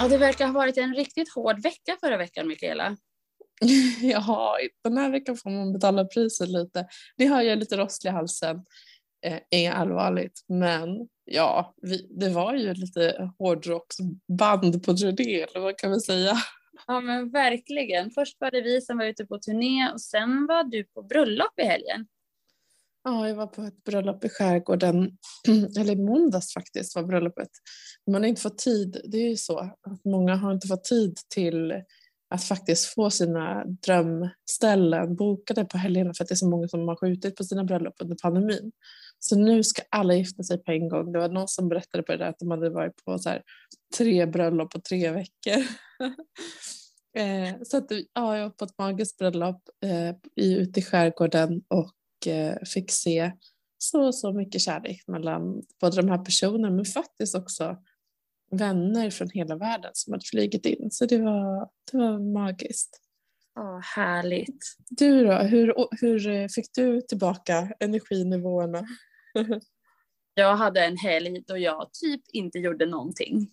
Ja, det verkar ha varit en riktigt hård vecka förra veckan, Mikaela. ja, den här veckan får man betala priset lite. Det har jag lite rosslig i halsen. Eh, inget allvarligt, men ja, vi, det var ju lite hårdrocksband på turné, eller vad kan vi säga? Ja, men verkligen. Först var det vi som var ute på turné och sen var du på bröllop i helgen. Ja, jag var på ett bröllop i skärgården, eller i måndags faktiskt var bröllopet. Man har inte fått tid, det är ju så att många har inte fått tid till att faktiskt få sina drömställen bokade på helgerna för att det är så många som har skjutit på sina bröllop under pandemin. Så nu ska alla gifta sig på en gång. Det var någon som berättade på det där att de hade varit på så här, tre bröllop på tre veckor. eh, så att, ja, jag var på ett magiskt bröllop eh, ute i skärgården och fick se så, så mycket kärlek mellan både de här personerna men faktiskt också vänner från hela världen som hade flugit in. Så det var, det var magiskt. Ja, härligt. Du då, hur, hur fick du tillbaka energinivåerna? jag hade en helg då jag typ inte gjorde någonting.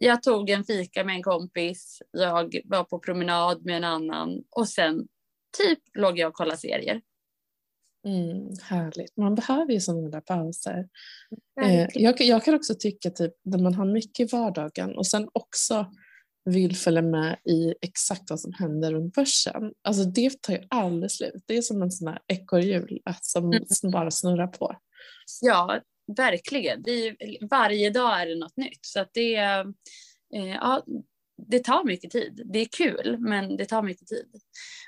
Jag tog en fika med en kompis, jag var på promenad med en annan och sen typ låg jag och kollade serier. Mm, härligt. Man behöver ju sådana där pauser. Eh, jag, jag, kan också tycka typ när man har mycket i vardagen och sen också vill följa med i exakt vad som händer runt börsen. Alltså det tar ju aldrig slut. Det är som en sån här ekorrhjul som, mm. som bara snurrar på. Ja, verkligen. Är, varje dag är det något nytt. Så att det, eh, ja, det tar mycket tid. Det är kul, men det tar mycket tid.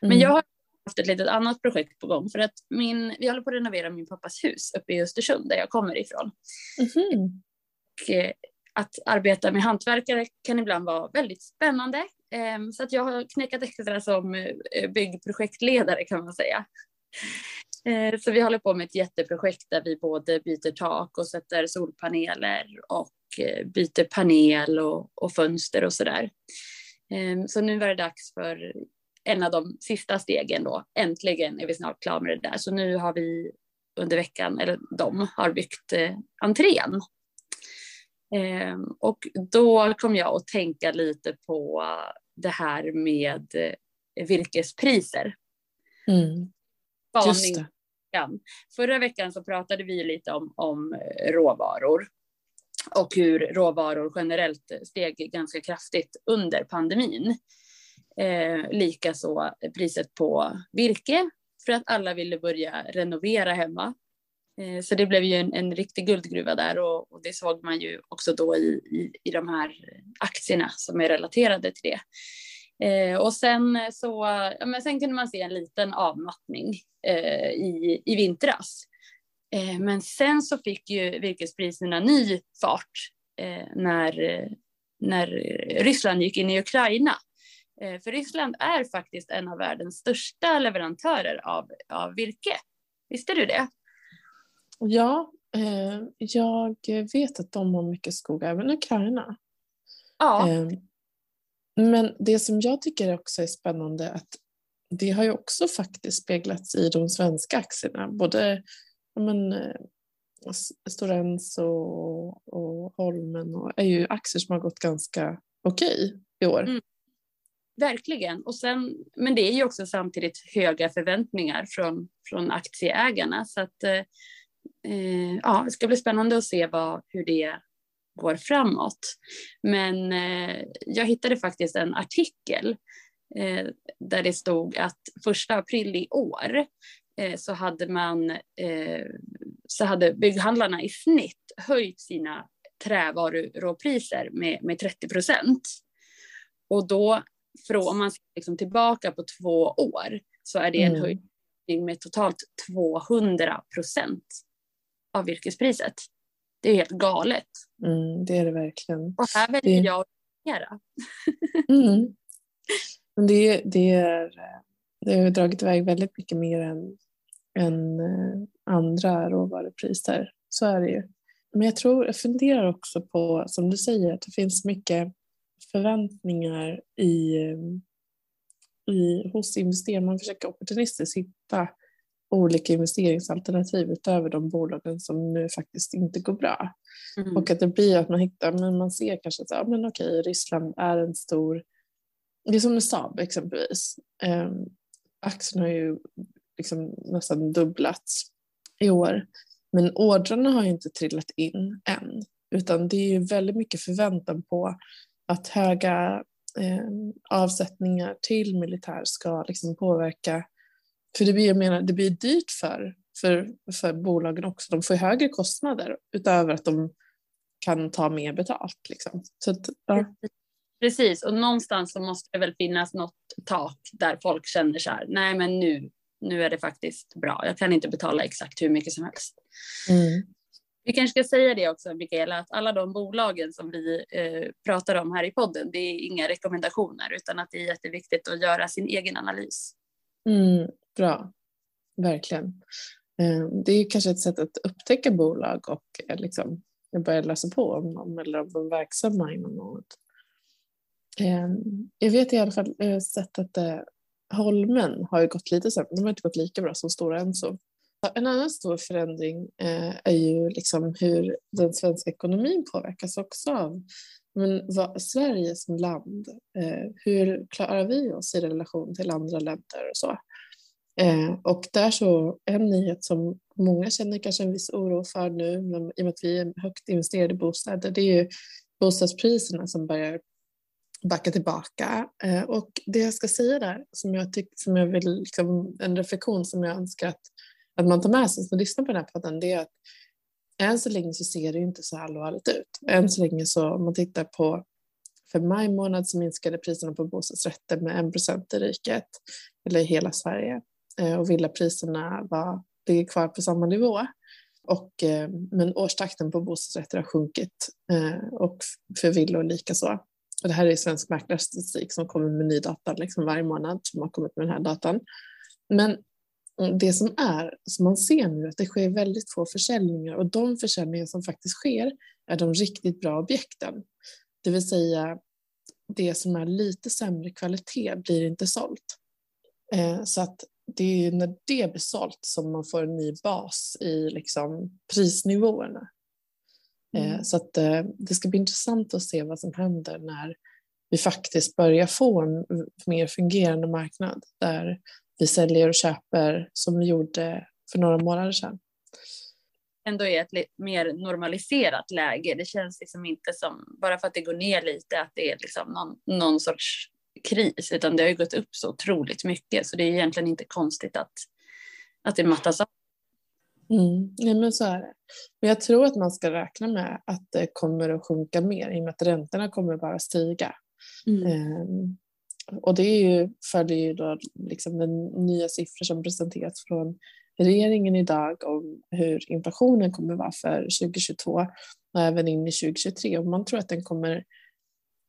Men mm. jag har haft ett litet annat projekt på gång för att min, vi håller på att renovera min pappas hus uppe i Östersund där jag kommer ifrån. Mm. Och, eh, att arbeta med hantverkare kan ibland vara väldigt spännande. Ehm, så att jag har knäckat extra som eh, byggprojektledare kan man säga. Eh, så vi håller på med ett jätteprojekt där vi både byter tak och sätter solpaneler och byter panel och, och fönster och sådär. Ehm, så nu var det dags för en av de sista stegen då. Äntligen är vi snart klara med det där. Så nu har vi under veckan, eller de har byggt eh, entrén. Eh, och då kom jag att tänka lite på det här med eh, virkespriser. Mm. Förra veckan så pratade vi lite om, om råvaror och hur råvaror generellt steg ganska kraftigt under pandemin. Eh, Likaså priset på virke för att alla ville börja renovera hemma. Eh, så det blev ju en, en riktig guldgruva där och, och, det såg man ju också då i, i, i de här aktierna som är relaterade till det. Eh, och sen så, ja, men sen kunde man se en liten avmattning eh, i, i vintras. Eh, men sen så fick ju virkespriserna ny fart eh, när, när Ryssland gick in i Ukraina. Eh, för Ryssland är faktiskt en av världens största leverantörer av, av virke. Visste du det? Ja, eh, jag vet att de har mycket skog, även Ukraina. Ja. Eh, men det som jag tycker också är spännande att det har ju också faktiskt speglats i de svenska aktierna. Både men, eh, Stora och, och Holmen och, är ju aktier som har gått ganska okej i år. Mm. Verkligen. Och sen, men det är ju också samtidigt höga förväntningar från, från aktieägarna. Så att, eh, eh, ja, det ska bli spännande att se vad, hur det går framåt. Men eh, jag hittade faktiskt en artikel eh, där det stod att första april i år eh, så hade man eh, så hade bygghandlarna i snitt höjt sina trävaruråpriser med, med 30 procent. Och då från, om man ser liksom tillbaka på två år så är det en mm. höjning med totalt 200 procent av virkespriset. Det är helt galet. Mm, det är det verkligen. Och här väljer det... jag att agera. mm. Men det, det, är, det har dragit iväg väldigt mycket mer än, än eh, andra råvarupriser. Så är det ju. Men jag tror, jag funderar också på, som du säger, att det finns mycket förväntningar i, i, hos investerare. Man försöker opportunistiskt hitta olika investeringsalternativ utöver de bolagen som nu faktiskt inte går bra. Mm. Och att det blir att man hittar, men man ser kanske att ja, men okej, Ryssland är en stor, det är som med Saab exempelvis. Eh, aktien har ju liksom nästan dubblats i år. Men ordrarna har inte trillat in än, utan det är ju väldigt mycket förväntan på att höga eh, avsättningar till militär ska liksom påverka för det blir, jag menar, det blir dyrt för, för, för bolagen också. De får högre kostnader utöver att de kan ta mer betalt. Liksom. Så att, ja. Precis, och någonstans så måste det väl finnas något tak där folk känner så här, nej men nu, nu är det faktiskt bra. Jag kan inte betala exakt hur mycket som helst. Mm. Vi kanske ska säga det också, Mikaela, att alla de bolagen som vi eh, pratar om här i podden, det är inga rekommendationer, utan att det är jätteviktigt att göra sin egen analys. Mm, bra, verkligen. Eh, det är kanske ett sätt att upptäcka bolag och eh, liksom börja läsa på om dem eller om de är verksamma inom något. Eh, jag vet i alla fall eh, jag har sett att eh, Holmen har ju gått lite sämre, de har inte gått lika bra som Stora Enso. En annan stor förändring eh, är ju liksom hur den svenska ekonomin påverkas också av men vad, Sverige som land, eh, hur klarar vi oss i relation till andra länder och så? Eh, och där så en nyhet som många känner kanske en viss oro för nu, men i och med att vi är högt investerade i bostäder, det är ju bostadspriserna som börjar backa tillbaka. Eh, och det jag ska säga där, som jag, tyck, som jag vill, liksom, en reflektion som jag önskar att, att man tar med sig som lyssnar på den här podden, det är att än så länge så ser det inte så allvarligt ut. Än så länge så om man tittar på för maj månad så minskade priserna på bostadsrätter med 1 procent i riket, eller i hela Sverige. Eh, och villapriserna var, ligger kvar på samma nivå. Och, eh, men årstakten på bostadsrätter har sjunkit eh, och för villor likaså. Och det här är svensk mäklarstatistik som kommer med ny data liksom varje månad som har kommit med den här datan. Men det som är, som man ser nu, att det sker väldigt få försäljningar och de försäljningar som faktiskt sker är de riktigt bra objekten. Det vill säga det som är lite sämre kvalitet blir inte sålt. Eh, så att det är när det blir sålt som man får en ny bas i liksom prisnivåerna. Eh, mm. Så att eh, det ska bli intressant att se vad som händer när vi faktiskt börjar få en mer fungerande marknad där vi säljer och köper som vi gjorde för några månader sedan. Ändå är ett mer normaliserat läge. Det känns liksom inte som, bara för att det går ner lite, att det är liksom någon, någon sorts kris, utan det har ju gått upp så otroligt mycket, så det är egentligen inte konstigt att, att det mattas av. Mm, nej men så är det. Men jag tror att man ska räkna med att det kommer att sjunka mer i och med att räntorna kommer bara stiga. Mm. Um, och det är ju, följer ju då liksom den nya siffror som presenterats från regeringen idag om hur inflationen kommer vara för 2022 och även in i 2023. Och man tror att den kommer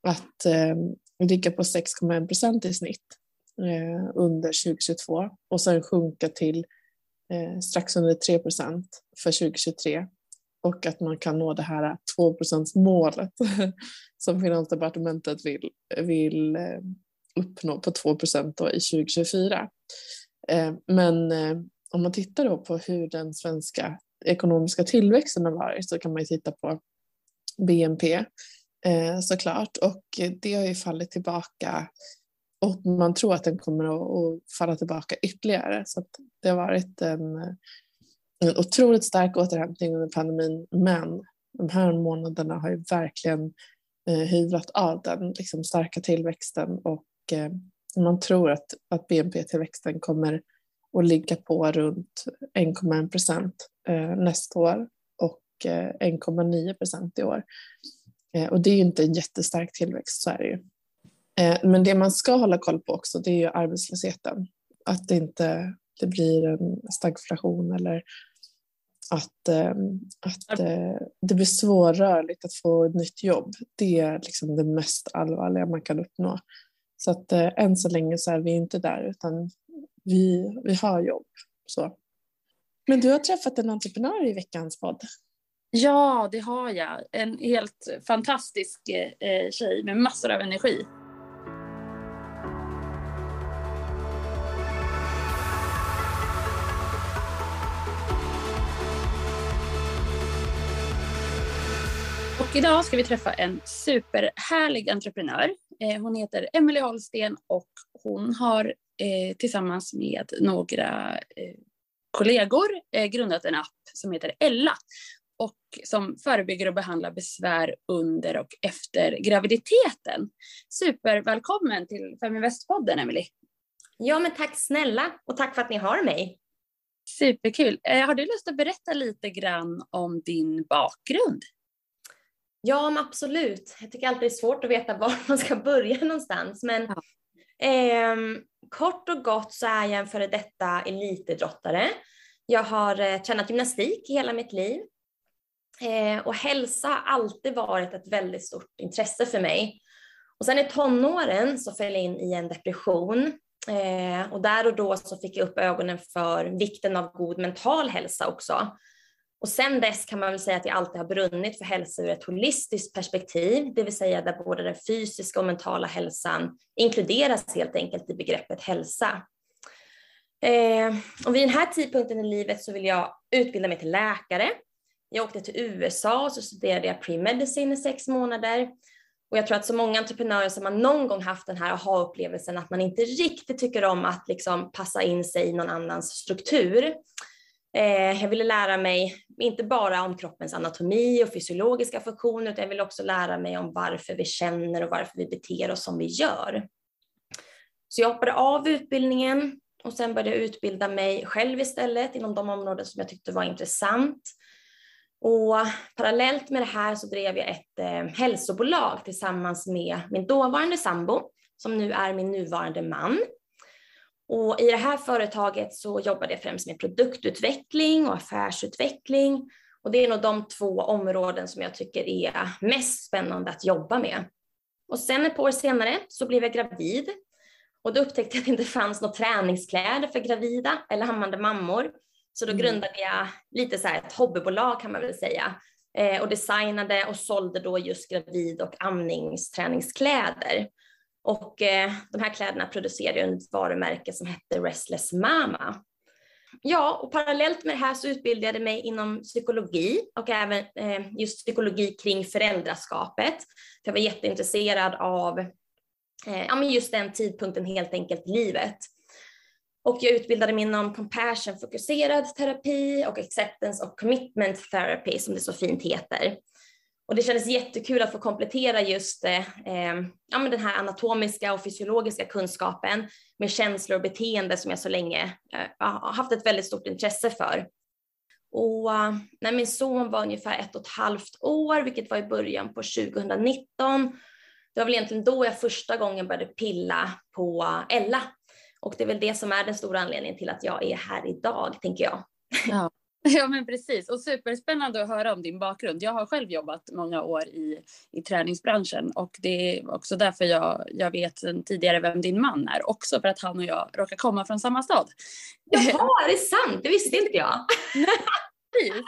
att eh, ligga på 6,1 procent i snitt eh, under 2022 och sen sjunka till eh, strax under 3 procent för 2023 och att man kan nå det här 2% målet som Finansdepartementet vill, vill eh, uppnå på 2 procent i 2024. Eh, men eh, om man tittar då på hur den svenska ekonomiska tillväxten har varit så kan man ju titta på BNP eh, såklart och det har ju fallit tillbaka och man tror att den kommer att falla tillbaka ytterligare. Så att det har varit en, en otroligt stark återhämtning under pandemin. Men de här månaderna har ju verkligen hyvlat av den liksom starka tillväxten och man tror att, att BNP-tillväxten kommer att ligga på runt 1,1 procent eh, nästa år och 1,9 eh, procent i år. Eh, och det är ju inte en jättestark tillväxt, så är det ju. Eh, men det man ska hålla koll på också, det är ju arbetslösheten. Att det inte det blir en stagflation eller att, eh, att det blir svårrörligt att få ett nytt jobb. Det är liksom det mest allvarliga man kan uppnå. Så att eh, än så länge så är vi inte där utan vi, vi har jobb. Så. Men du har träffat en entreprenör i veckans podd. Ja, det har jag. En helt fantastisk eh, tjej med massor av energi. Och idag ska vi träffa en superhärlig entreprenör Eh, hon heter Emelie Holsten och hon har eh, tillsammans med några eh, kollegor grundat en app som heter Ella och som förebygger och behandlar besvär under och efter graviditeten. Supervälkommen till Feminvest-podden, Emelie. Ja, men tack snälla och tack för att ni har mig. Superkul. Har du lust att berätta lite grann om din bakgrund? Ja, men absolut. Jag tycker alltid det är svårt att veta var man ska börja någonstans. Men ja. eh, kort och gott så är jag en före detta elitidrottare. Jag har eh, tränat gymnastik hela mitt liv. Eh, och hälsa har alltid varit ett väldigt stort intresse för mig. Och sen i tonåren så föll jag in i en depression. Eh, och där och då så fick jag upp ögonen för vikten av god mental hälsa också. Och sen dess kan man väl säga att jag alltid har brunnit för hälsa ur ett holistiskt perspektiv, det vill säga där både den fysiska och mentala hälsan inkluderas helt enkelt i begreppet hälsa. Eh, och vid den här tidpunkten i livet så vill jag utbilda mig till läkare. Jag åkte till USA och så studerade jag pre-medicine i sex månader. Och jag tror att så många entreprenörer som har någon gång haft den här aha-upplevelsen att man inte riktigt tycker om att liksom passa in sig i någon annans struktur. Eh, jag ville lära mig inte bara om kroppens anatomi och fysiologiska funktioner, utan jag ville också lära mig om varför vi känner och varför vi beter oss som vi gör. Så jag hoppade av utbildningen och sen började jag utbilda mig själv istället inom de områden som jag tyckte var intressant. Och parallellt med det här så drev jag ett eh, hälsobolag tillsammans med min dåvarande sambo, som nu är min nuvarande man. Och i det här företaget så jobbade jag främst med produktutveckling och affärsutveckling. Och det är nog de två områden som jag tycker är mest spännande att jobba med. Och sen ett par år senare så blev jag gravid. Och då upptäckte jag att det inte fanns några träningskläder för gravida eller hammande mammor. Så då mm. grundade jag lite så ett hobbybolag kan man väl säga. Eh, och designade och sålde då just gravid och amningsträningskläder. Och eh, de här kläderna producerade jag under ett varumärke som hette Restless Mama. Ja, och parallellt med det här så utbildade jag mig inom psykologi och även eh, just psykologi kring föräldraskapet. För jag var jätteintresserad av eh, ja, men just den tidpunkten helt enkelt i livet. Och jag utbildade mig inom compassion-fokuserad terapi och acceptance och commitment therapy som det så fint heter. Och det kändes jättekul att få komplettera just eh, eh, ja, men den här anatomiska och fysiologiska kunskapen med känslor och beteende som jag så länge eh, har haft ett väldigt stort intresse för. Och eh, när min son var ungefär ett och ett halvt år, vilket var i början på 2019, det var väl egentligen då jag första gången började pilla på Ella. Och det är väl det som är den stora anledningen till att jag är här idag, tänker jag. Ja. Ja men precis och superspännande att höra om din bakgrund. Jag har själv jobbat många år i, i träningsbranschen och det är också därför jag, jag vet sedan tidigare vem din man är. Också för att han och jag råkar komma från samma stad. Jaha, är det sant? Det visste inte jag. precis.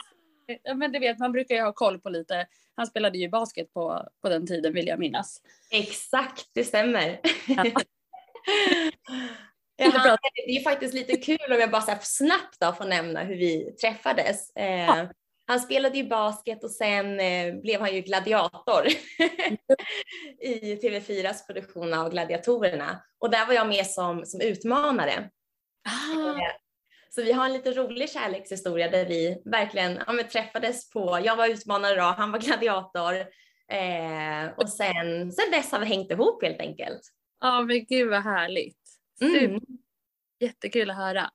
Men du vet, man brukar ju ha koll på lite. Han spelade ju basket på, på den tiden vill jag minnas. Exakt, det stämmer. Ja. Ja, det är faktiskt lite kul om jag bara så snabbt då får nämna hur vi träffades. Eh, han spelade ju basket och sen eh, blev han ju gladiator i TV4s produktion av Gladiatorerna. Och där var jag med som, som utmanare. Ah. Eh, så vi har en lite rolig kärlekshistoria där vi verkligen ja, träffades på, jag var utmanare då, han var gladiator. Eh, och sen, sen dess har vi hängt ihop helt enkelt. Ja men gud vad härligt. Mm. Jättekul att höra.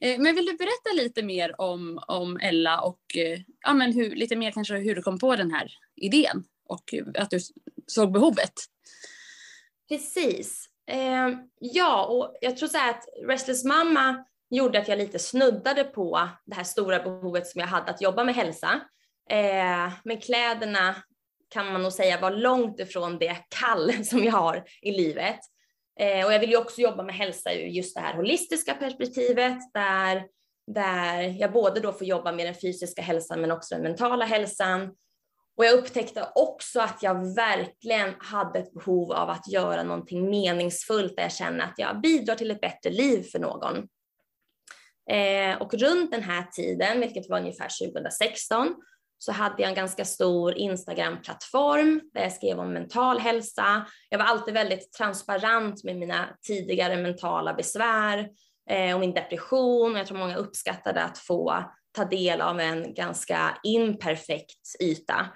Eh, men vill du berätta lite mer om, om Ella och eh, ja, men hur, lite mer kanske hur du kom på den här idén och att du såg behovet? Precis. Eh, ja, och jag tror så här att Restless Mamma gjorde att jag lite snuddade på det här stora behovet som jag hade att jobba med hälsa. Eh, men kläderna kan man nog säga var långt ifrån det kall som jag har i livet. Eh, och jag vill ju också jobba med hälsa ur just det här holistiska perspektivet där, där jag både då får jobba med den fysiska hälsan men också den mentala hälsan. Och jag upptäckte också att jag verkligen hade ett behov av att göra någonting meningsfullt där jag känner att jag bidrar till ett bättre liv för någon. Eh, och runt den här tiden, vilket var ungefär 2016, så hade jag en ganska stor Instagram-plattform där jag skrev om mental hälsa. Jag var alltid väldigt transparent med mina tidigare mentala besvär eh, och min depression. Jag tror många uppskattade att få ta del av en ganska imperfekt yta.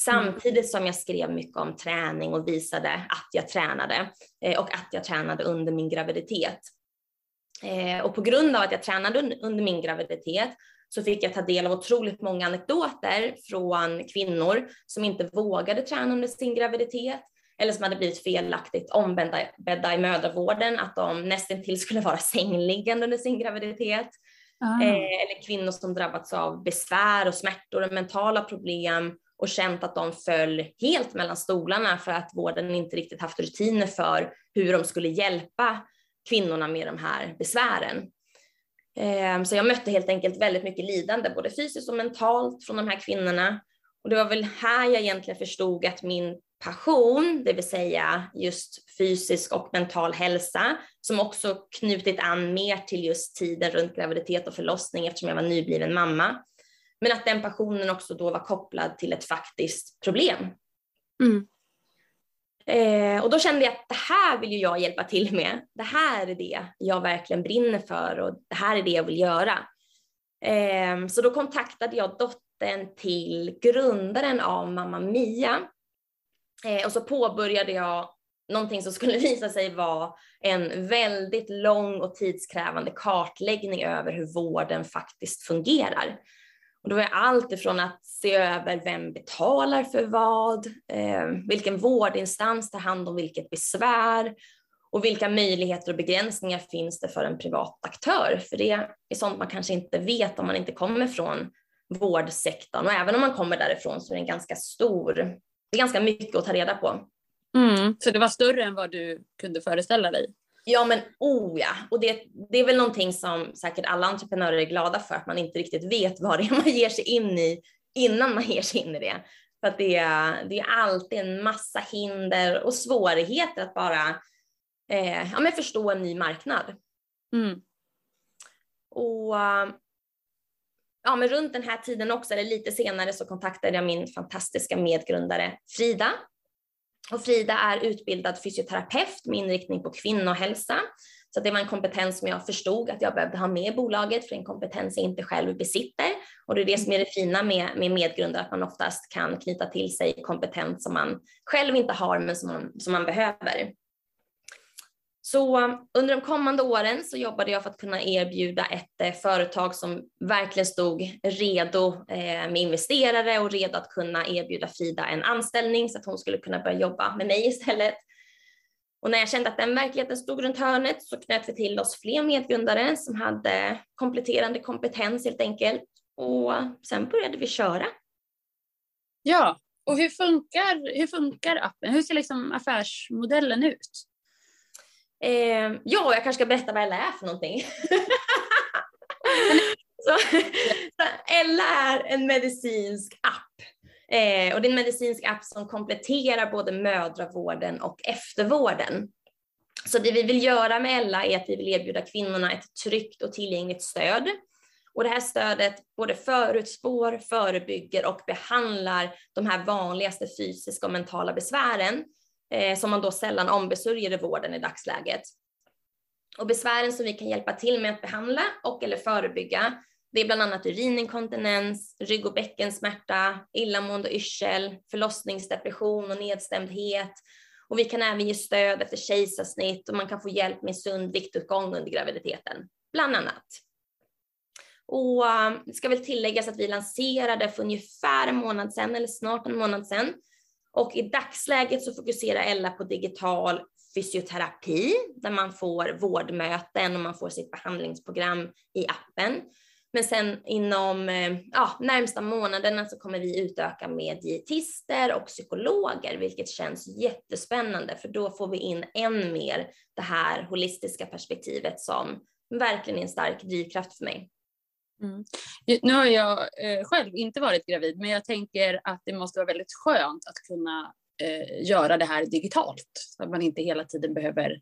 Samtidigt som jag skrev mycket om träning och visade att jag tränade eh, och att jag tränade under min graviditet. Eh, och på grund av att jag tränade under min graviditet så fick jag ta del av otroligt många anekdoter från kvinnor som inte vågade träna under sin graviditet eller som hade blivit felaktigt ombedda i mödravården, att de nästan till skulle vara sängliggande under sin graviditet. Ah. Eh, eller kvinnor som drabbats av besvär och smärtor och mentala problem och känt att de föll helt mellan stolarna för att vården inte riktigt haft rutiner för hur de skulle hjälpa kvinnorna med de här besvären. Ehm, så jag mötte helt enkelt väldigt mycket lidande, både fysiskt och mentalt från de här kvinnorna. Och det var väl här jag egentligen förstod att min passion, det vill säga just fysisk och mental hälsa, som också knutit an mer till just tiden runt graviditet och förlossning eftersom jag var nybliven mamma. Men att den passionen också då var kopplad till ett faktiskt problem. Mm. Eh, och då kände jag att det här vill ju jag hjälpa till med. Det här är det jag verkligen brinner för och det här är det jag vill göra. Eh, så då kontaktade jag dottern till grundaren av Mamma Mia. Eh, och så påbörjade jag någonting som skulle visa sig vara en väldigt lång och tidskrävande kartläggning över hur vården faktiskt fungerar. Och det var allt ifrån att se över vem betalar för vad, eh, vilken vårdinstans tar hand om vilket besvär och vilka möjligheter och begränsningar finns det för en privat aktör? För det är sånt man kanske inte vet om man inte kommer från vårdsektorn och även om man kommer därifrån så är det en ganska stor, det är ganska mycket att ta reda på. Mm, så det var större än vad du kunde föreställa dig? Ja men oh ja, och det, det är väl någonting som säkert alla entreprenörer är glada för, att man inte riktigt vet vad det är man ger sig in i innan man ger sig in i det. För att det, det är alltid en massa hinder och svårigheter att bara eh, ja, men förstå en ny marknad. Mm. Och ja, men runt den här tiden också, eller lite senare, så kontaktade jag min fantastiska medgrundare Frida och Frida är utbildad fysioterapeut med inriktning på kvinnohälsa. Så det var en kompetens som jag förstod att jag behövde ha med i bolaget, för en kompetens jag inte själv besitter. Och det är det som är det fina med, med medgrundare, att man oftast kan knyta till sig kompetens som man själv inte har, men som man, som man behöver. Så under de kommande åren så jobbade jag för att kunna erbjuda ett eh, företag som verkligen stod redo eh, med investerare och redo att kunna erbjuda Frida en anställning så att hon skulle kunna börja jobba med mig istället. Och när jag kände att den verkligheten stod runt hörnet så knöt vi till oss fler medgrundare som hade kompletterande kompetens helt enkelt. Och sen började vi köra. Ja, och hur funkar, hur funkar appen? Hur ser liksom affärsmodellen ut? Eh, ja, jag kanske ska berätta vad Ella är för någonting. så, Ella är en medicinsk app. Eh, och det är en medicinsk app som kompletterar både mödravården och eftervården. Så det vi vill göra med Ella är att vi vill erbjuda kvinnorna ett tryggt och tillgängligt stöd. Och det här stödet både förutspår, förebygger och behandlar de här vanligaste fysiska och mentala besvären eh, som man då sällan ombesörjer i vården i dagsläget. Och besvären som vi kan hjälpa till med att behandla och eller förebygga, det är bland annat urininkontinens, rygg och bäckensmärta, illamående och yrsel, förlossningsdepression och nedstämdhet. Och vi kan även ge stöd efter kejsarsnitt och man kan få hjälp med sund viktuppgång under graviditeten, bland annat. Och eh, det ska väl tilläggas att vi lanserade för ungefär en månad sedan, eller snart en månad sedan, och i dagsläget så fokuserar Ella på digital fysioterapi där man får vårdmöten och man får sitt behandlingsprogram i appen. Men sen inom eh, ja, närmsta månaderna så kommer vi utöka med dietister och psykologer, vilket känns jättespännande för då får vi in än mer det här holistiska perspektivet som verkligen är en stark drivkraft för mig. Mm. Nu har jag eh, själv inte varit gravid, men jag tänker att det måste vara väldigt skönt att kunna eh, göra det här digitalt. Så att man inte hela tiden behöver,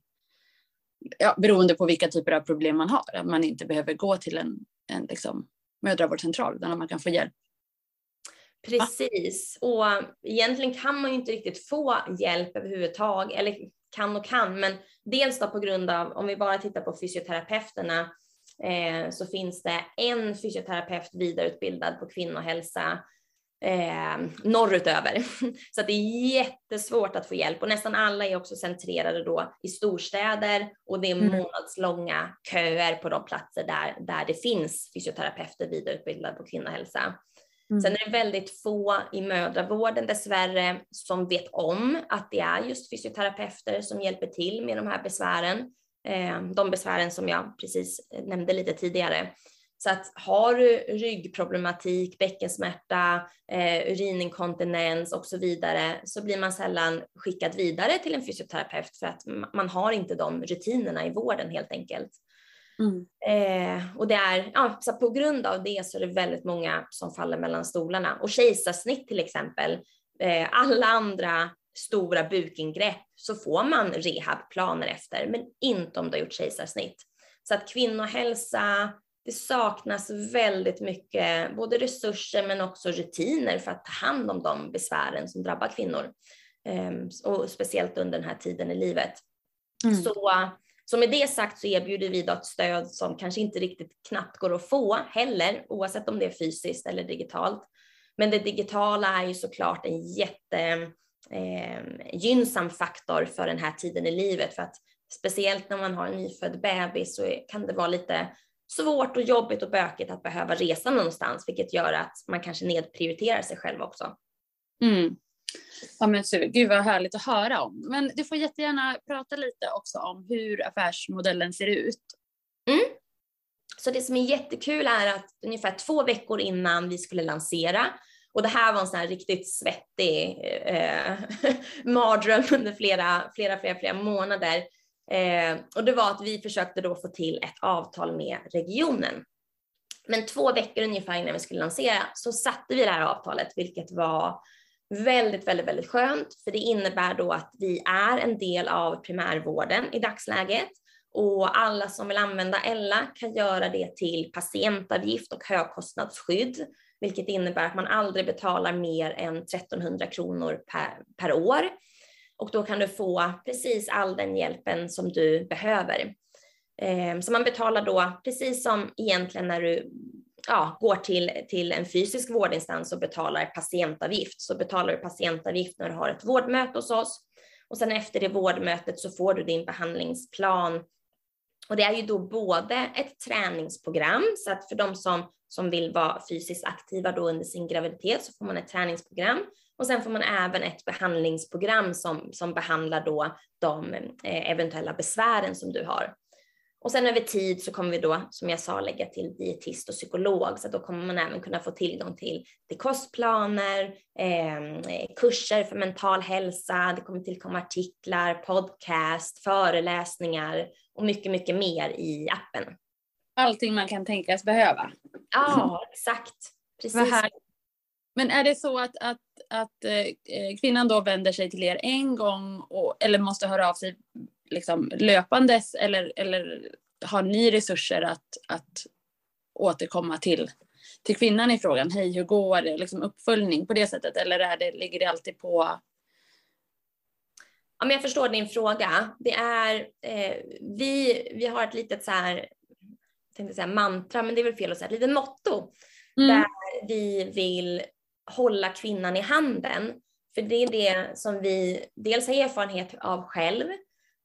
ja, beroende på vilka typer av problem man har, att man inte behöver gå till en, en liksom, mödravårdscentral utan att man kan få hjälp. Precis, och egentligen kan man ju inte riktigt få hjälp överhuvudtaget, eller kan och kan, men dels då på grund av, om vi bara tittar på fysioterapeuterna, eh, så finns det en fysioterapeut vidareutbildad på kvinnohälsa eh, norrutöver. Så att det är jättesvårt att få hjälp och nästan alla är också centrerade då i storstäder och det är mm. månadslånga köer på de platser där, där det finns fysioterapeuter vidareutbildade på kvinnohälsa. Mm. Sen är det väldigt få i mödravården dessvärre som vet om att det är just fysioterapeuter som hjälper till med de här besvären. Eh, de besvären som jag precis nämnde lite tidigare. Så att har du ryggproblematik, bäckensmärta, eh, urininkontinens och så vidare så blir man sällan skickad vidare till en fysioterapeut för att man har inte de rutinerna i vården helt enkelt. Mm. Eh, och det är, ja, så på grund av det så är det väldigt många som faller mellan stolarna. Och kejsarsnitt till exempel, eh, alla andra stora bukingrepp så får man rehabplaner efter, men inte om du har gjort kejsarsnitt. Så att kvinnohälsa, det saknas väldigt mycket, både resurser men också rutiner för att ta hand om de besvären som drabbar kvinnor. Ehm, och speciellt under den här tiden i livet. Mm. Så, så med det sagt så erbjuder vi då ett stöd som kanske inte riktigt knappt går att få heller, oavsett om det är fysiskt eller digitalt. Men det digitala är ju såklart en jätte eh, gynnsam faktor för den här tiden i livet för att speciellt när man har en nyfödd bebis så kan det vara lite svårt och jobbigt och bökigt att behöva resa någonstans, vilket gör att man kanske nedprioriterar sig själv också. Mm. Ja, men så, gud vad härligt att höra om. Men du får jättegärna prata lite också om hur affärsmodellen ser ut. Mm. Så det som är jättekul är att ungefär två veckor innan vi skulle lansera, och det här var en sån här riktigt svettig eh, mardröm under flera, flera, flera, flera månader, Eh, och det var att vi försökte då få till ett avtal med regionen. Men två veckor ungefär innan vi skulle lansera så satte vi det här avtalet, vilket var väldigt, väldigt, väldigt skönt, för det innebär då att vi är en del av primärvården i dagsläget. Och alla som vill använda Ella kan göra det till patientavgift och högkostnadsskydd, vilket innebär att man aldrig betalar mer än 1300 kronor per, per år. Och då kan du få precis all den hjälpen som du behöver. Eh, så man betalar då precis som egentligen när du ja, går till, till en fysisk vårdinstans och betalar patientavgift. Så betalar du patientavgift när du har ett vårdmöte hos oss. Och sen efter det vårdmötet så får du din behandlingsplan och det är ju då både ett träningsprogram så att för de som, som vill vara fysiskt aktiva då under sin graviditet så får man ett träningsprogram. Och sen får man även ett behandlingsprogram som, som behandlar då de eh, eventuella besvären som du har. Och sen över tid så kommer vi då, som jag sa, lägga till dietist och psykolog, så då kommer man även kunna få tillgång till, till kostplaner, ehm, eh, kurser för mental hälsa, det kommer tillkomma artiklar, podcast, föreläsningar och mycket, mycket mer i appen. Allting man kan tänkas behöva. Ja, exakt. Precis. Men är det så att, att, att eh, kvinnan då vänder sig till er en gång och, eller måste höra av sig liksom löpandes eller, eller har ni resurser att, att återkomma till, till kvinnan i frågan? Hej, hur går det? Liksom uppföljning på det sättet eller är det, ligger det alltid på Ja, men jag förstår din fråga. Det är, eh, vi, vi har ett litet så här, tänkte säga mantra, men det är väl fel att säga, ett litet motto. Mm. Där vi vill hålla kvinnan i handen. För det är det som vi dels har erfarenhet av själv,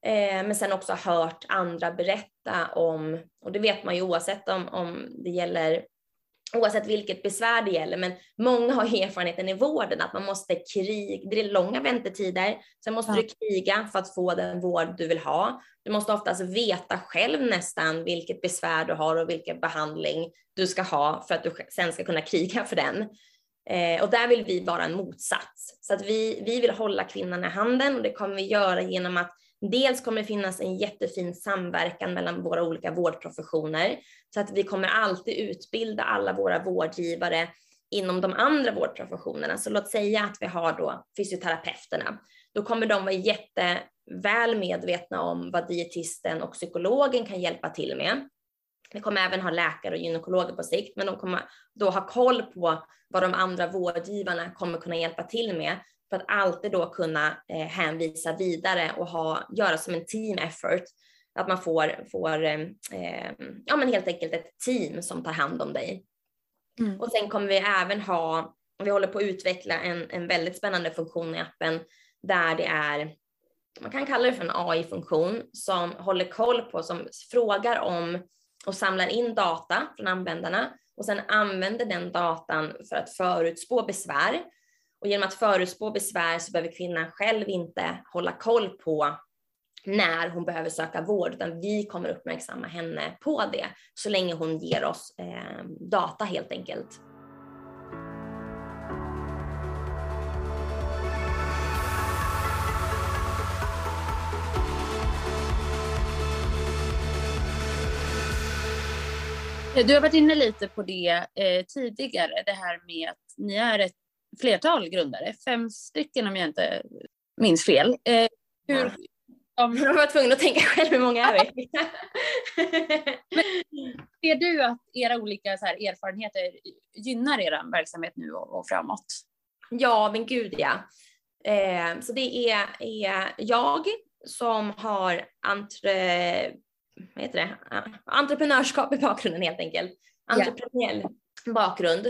eh, men sen också hört andra berätta om, och det vet man ju oavsett om, om det gäller oavsett vilket besvär det gäller, men många har erfarenheten i vården att man måste kriga, det är långa väntetider, sen måste ja. du kriga för att få den vård du vill ha. Du måste oftast veta själv nästan vilket besvär du har och vilken behandling du ska ha för att du sen ska kunna kriga för den. Eh, och där vill vi vara en motsats. Så att vi, vi vill hålla kvinnan i handen och det kommer vi göra genom att dels kommer det finnas en jättefin samverkan mellan våra olika vårdprofessioner så att vi kommer alltid utbilda alla våra vårdgivare inom de andra vårdprofessionerna. Så låt säga att vi har då fysioterapeuterna. Då kommer de vara jätteväl medvetna om vad dietisten och psykologen kan hjälpa till med. Vi kommer även ha läkare och gynekologer på sikt, men de kommer då ha koll på vad de andra vårdgivarna kommer kunna hjälpa till med för att alltid då kunna eh, hänvisa vidare och ha, göra som en team effort. Att man får, får eh, eh, ja men helt enkelt ett team som tar hand om dig. Mm. Och sen kommer vi även ha, vi håller på att utveckla en, en väldigt spännande funktion i appen där det är, man kan kalla det för en AI-funktion som håller koll på, som frågar om och samlar in data från användarna och sen använder den datan för att förutspå besvär. Och genom att förutspå besvär så behöver kvinnan själv inte hålla koll på när hon behöver söka vård, utan vi kommer uppmärksamma henne på det så länge hon ger oss eh, data helt enkelt. Du har varit inne lite på det eh, tidigare, det här med att ni är ett flertal grundare, fem stycken om jag inte minns fel. Eh, hur, ja. Jag var tvungen att tänka själv hur många är vi? ser du att era olika så här, erfarenheter gynnar er verksamhet nu och, och framåt? Ja, men gud ja. Eh, så det är, är jag som har entre, vad heter det? entreprenörskap i bakgrunden helt enkelt. Entreprenöriell yeah. bakgrund.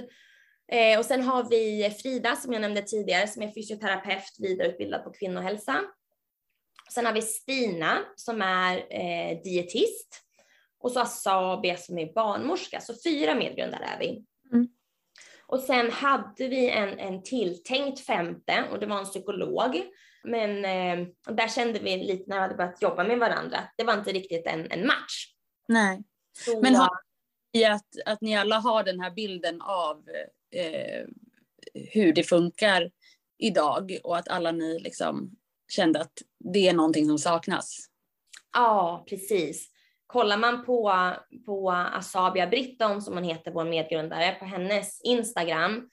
Eh, och sen har vi Frida som jag nämnde tidigare som är fysioterapeut vidareutbildad på kvinnohälsa. Sen har vi Stina som är eh, dietist och så Asabia som är barnmorska. Så fyra medgrundare är vi. Mm. Och sen hade vi en, en tilltänkt femte och det var en psykolog. Men eh, där kände vi lite när vi hade börjat jobba med varandra, det var inte riktigt en, en match. Nej. Så, Men har i att, att ni alla har den här bilden av eh, hur det funkar idag och att alla ni liksom kände att det är någonting som saknas? Ja, precis. Kollar man på, på Asabia Britton som hon heter, vår medgrundare, på hennes Instagram,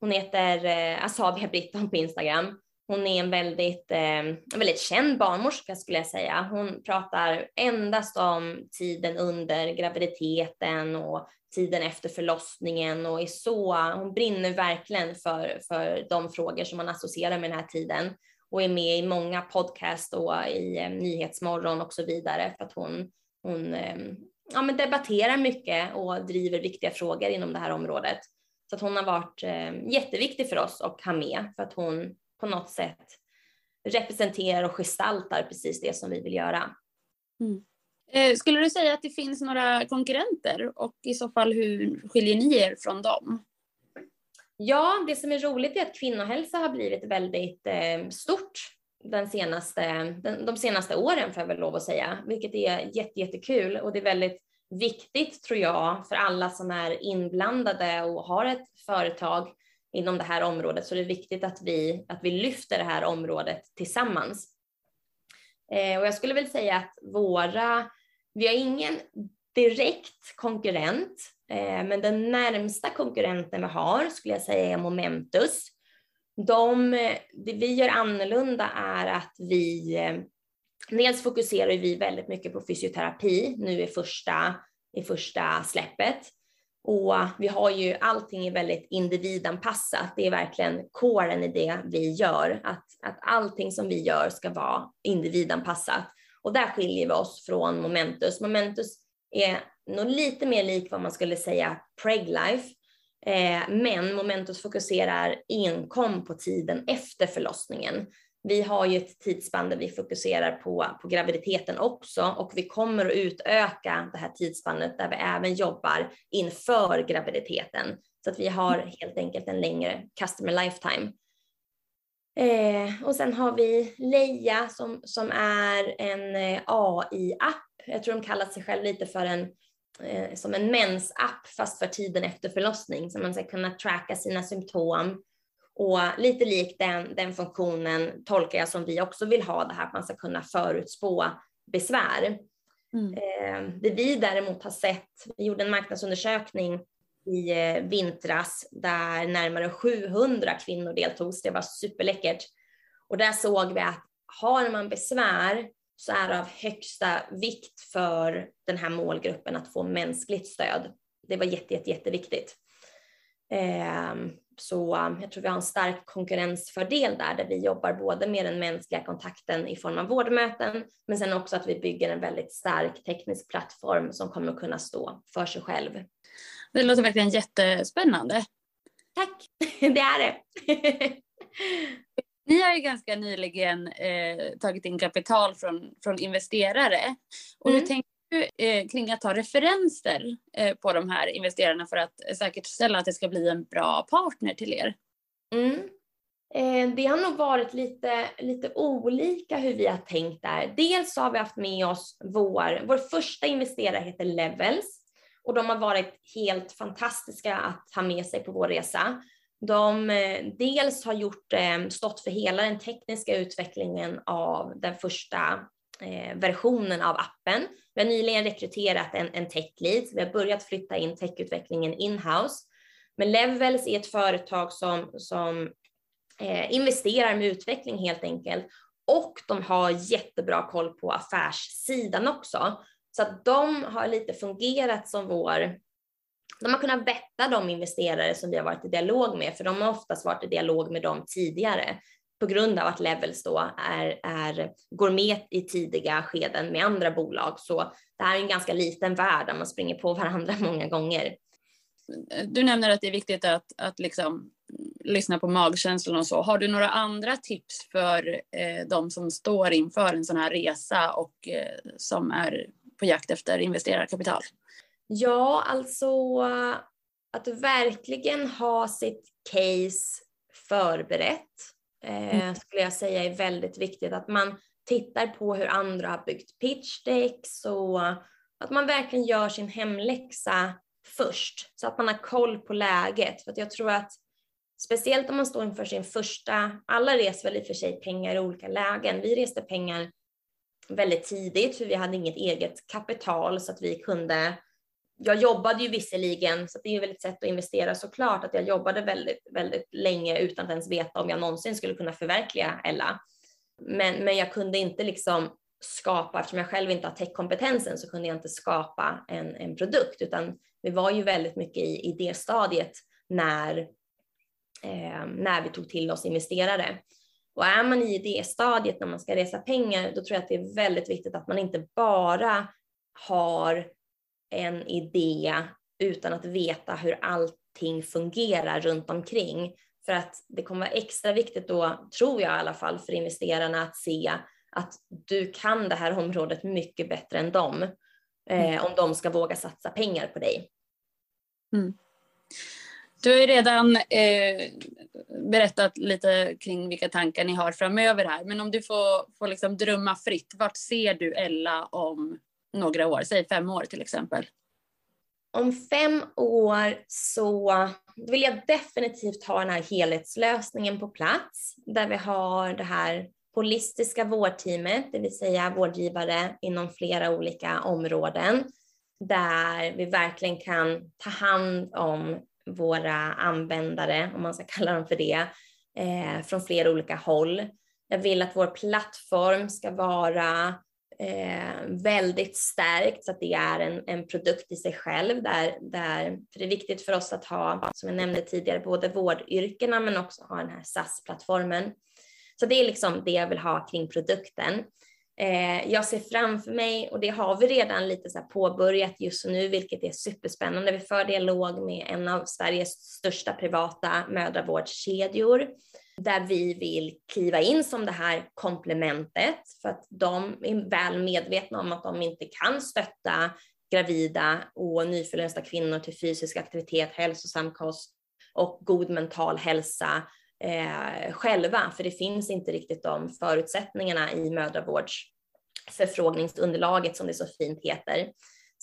hon heter eh, Asabia Britton på Instagram, hon är en väldigt, eh, väldigt känd barnmorska skulle jag säga. Hon pratar endast om tiden under graviditeten och tiden efter förlossningen och är så, hon brinner verkligen för, för de frågor som man associerar med den här tiden och är med i många podcast och i eh, Nyhetsmorgon och så vidare för att hon, hon eh, ja, men debatterar mycket och driver viktiga frågor inom det här området. Så att hon har varit eh, jätteviktig för oss att ha med för att hon på något sätt representerar och gestaltar precis det som vi vill göra. Mm. Eh, skulle du säga att det finns några konkurrenter och i så fall hur skiljer ni er från dem? Ja, det som är roligt är att kvinnohälsa har blivit väldigt eh, stort den senaste, den, de senaste åren får jag väl lov att säga, vilket är jätte, jättekul och det är väldigt viktigt tror jag för alla som är inblandade och har ett företag inom det här området så det är viktigt att vi, att vi lyfter det här området tillsammans. Eh, och jag skulle väl säga att våra, vi har ingen direkt konkurrent, eh, men den närmsta konkurrenten vi har skulle jag säga är Momentus. De, det vi gör annorlunda är att vi, eh, dels fokuserar vi väldigt mycket på fysioterapi nu i första, i första släppet. Och vi har ju allting är väldigt individanpassat. Det är verkligen kåren i det vi gör, att, att allting som vi gör ska vara individanpassat. Och där skiljer vi oss från Momentus. Momentus är nog lite mer lik vad man skulle säga Preglife, eh, men Momentus fokuserar enkom på tiden efter förlossningen. Vi har ju ett tidsspann där vi fokuserar på, på graviditeten också och vi kommer att utöka det här tidsspannet där vi även jobbar inför graviditeten så att vi har helt enkelt en längre customer lifetime. Eh, och sen har vi Leia som, som är en eh, AI-app. Jag tror de kallar sig själv lite för en eh, som en mensapp fast för tiden efter förlossning så man ska kunna tracka sina symptom och lite likt den, den funktionen tolkar jag som vi också vill ha det här att man ska kunna förutspå besvär. Mm. Eh, det vi däremot har sett, vi gjorde en marknadsundersökning i eh, vintras där närmare 700 kvinnor deltog, så det var superläckert. Och där såg vi att har man besvär så är det av högsta vikt för den här målgruppen att få mänskligt stöd. Det var jätte, jätte, jätteviktigt. Ehm, så jag tror vi har en stark konkurrensfördel där, där vi jobbar både med den mänskliga kontakten i form av vårdmöten, men sen också att vi bygger en väldigt stark teknisk plattform som kommer att kunna stå för sig själv. Det låter verkligen jättespännande. Tack, det är det. Ni har ju ganska nyligen eh, tagit in kapital från, från investerare. Och mm. hur tänker Eh, kring att ta referenser eh, på de här investerarna för att säkerställa att det ska bli en bra partner till er? Mm. Eh, det har nog varit lite, lite olika hur vi har tänkt där. Dels har vi haft med oss vår, vår första investerare heter Levels och de har varit helt fantastiska att ha med sig på vår resa. De dels har gjort, stått för hela den tekniska utvecklingen av den första Eh, versionen av appen. Vi har nyligen rekryterat en, en tech lead, vi har börjat flytta in techutvecklingen in-house. Men Levels är ett företag som, som eh, investerar med utveckling helt enkelt och de har jättebra koll på affärssidan också. Så att de har lite fungerat som vår de har kunnat vetta de investerare som vi har varit i dialog med, för de har oftast varit i dialog med dem tidigare på grund av att Levels då är, är, går med i tidiga skeden med andra bolag. Så det här är en ganska liten värld där man springer på varandra många gånger. Du nämner att det är viktigt att, att liksom lyssna på magkänslan och så. Har du några andra tips för eh, de som står inför en sån här resa och eh, som är på jakt efter investerarkapital? Ja, alltså att verkligen ha sitt case förberett eh, mm. skulle jag säga är väldigt viktigt. Att man tittar på hur andra har byggt pitch decks och att man verkligen gör sin hemläxa först så att man har koll på läget. För jag tror att speciellt om man står inför sin första, alla reser väl i och för sig pengar i olika lägen. Vi reste pengar väldigt tidigt för vi hade inget eget kapital så att vi kunde jag jobbade ju visserligen, så det är ju väl ett sätt att investera såklart, att jag jobbade väldigt, väldigt länge utan att ens veta om jag någonsin skulle kunna förverkliga Ella. Men, men jag kunde inte liksom skapa, eftersom jag själv inte har techkompetensen så kunde jag inte skapa en, en produkt, utan vi var ju väldigt mycket i idéstadiet när, eh, när vi tog till oss investerare. Och är man i idéstadiet när man ska resa pengar, då tror jag att det är väldigt viktigt att man inte bara har en idé utan att veta hur allting fungerar runt omkring. För att det kommer vara extra viktigt då, tror jag i alla fall, för investerarna att se att du kan det här området mycket bättre än dem. Eh, mm. om de ska våga satsa pengar på dig. Mm. Du har ju redan eh, berättat lite kring vilka tankar ni har framöver här, men om du får, får liksom drömma fritt, vart ser du Ella om några år, säg fem år till exempel? Om fem år så vill jag definitivt ha den här helhetslösningen på plats där vi har det här holistiska vårdteamet, det vill säga vårdgivare inom flera olika områden där vi verkligen kan ta hand om våra användare, om man ska kalla dem för det, eh, från flera olika håll. Jag vill att vår plattform ska vara eh, väldigt starkt så att det är en, en produkt i sig själv. Där, där, för det är viktigt för oss att ha, som jag nämnde tidigare, både vårdyrkena men också ha den här SAS-plattformen. Så det är liksom det jag vill ha kring produkten. Eh, jag ser framför mig, och det har vi redan lite så påbörjat just nu, vilket är superspännande. Vi för dialog med en av Sveriges största privata mödravårdskedjor där vi vill kliva in som det här komplementet för att de är väl medvetna om att de inte kan stötta gravida och nyförlösta kvinnor till fysisk aktivitet, hälsosam kost och god mental hälsa eh, själva, för det finns inte riktigt de förutsättningarna i mödravårdsförfrågningsunderlaget som det så fint heter.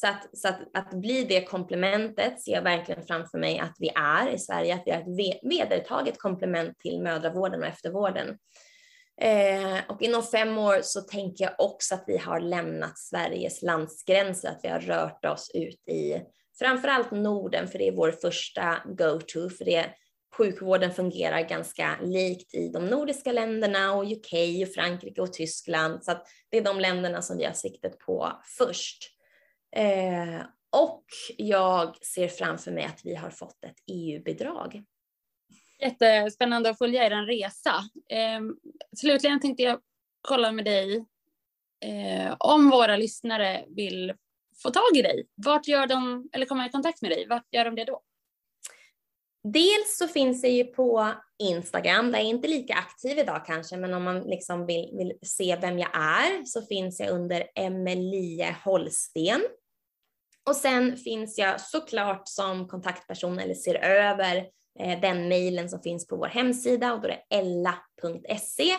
Så, att, så att, att bli det komplementet ser jag verkligen framför mig att vi är i Sverige, att vi är ett vedertaget komplement till mödravården och eftervården. Eh, och inom fem år så tänker jag också att vi har lämnat Sveriges landsgränser, att vi har rört oss ut i framförallt Norden, för det är vår första go-to, för det, sjukvården fungerar ganska likt i de nordiska länderna och UK och Frankrike och Tyskland. Så att det är de länderna som vi har siktet på först. Eh, och jag ser framför mig att vi har fått ett EU-bidrag. Jättespännande att följa er resa. Eh, slutligen tänkte jag kolla med dig eh, om våra lyssnare vill få tag i dig. Vart gör de, eller komma i kontakt med dig, vart gör de det då? Dels så finns det ju på Instagram, där jag är inte lika aktiv idag kanske, men om man liksom vill, vill se vem jag är så finns jag under Emelie Holsten. Och sen finns jag såklart som kontaktperson eller ser över eh, den mejlen som finns på vår hemsida och då är det ella.se.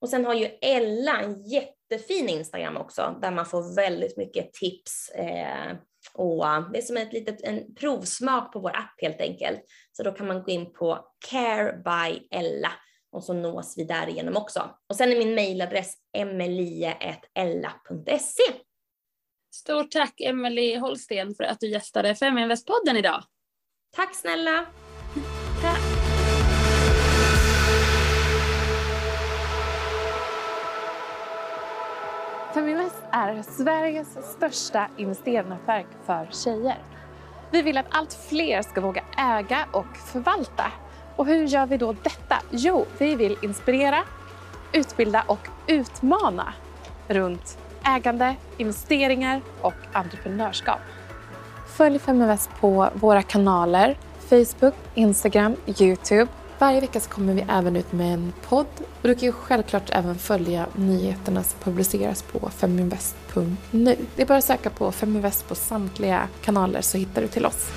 Och sen har ju Ella en jättefin Instagram också där man får väldigt mycket tips eh, och det är som ett litet en provsmak på vår app helt enkelt. Så då kan man gå in på Care by Ella och så nås vi därigenom också. Och sen är min mejladress emelie.ella.se. Stort tack Emelie Holsten för att du gästade Feminvest-podden idag. Tack snälla. Tack. Feminvest är Sveriges största investeringsnätverk för tjejer. Vi vill att allt fler ska våga äga och förvalta. Och hur gör vi då detta? Jo, vi vill inspirera, utbilda och utmana runt ägande, investeringar och entreprenörskap. Följ Feminvest på våra kanaler Facebook, Instagram, Youtube. Varje vecka så kommer vi även ut med en podd och du kan ju självklart även följa nyheterna som publiceras på feminvest.nu. Det är bara att söka på Feminvest på samtliga kanaler så hittar du till oss.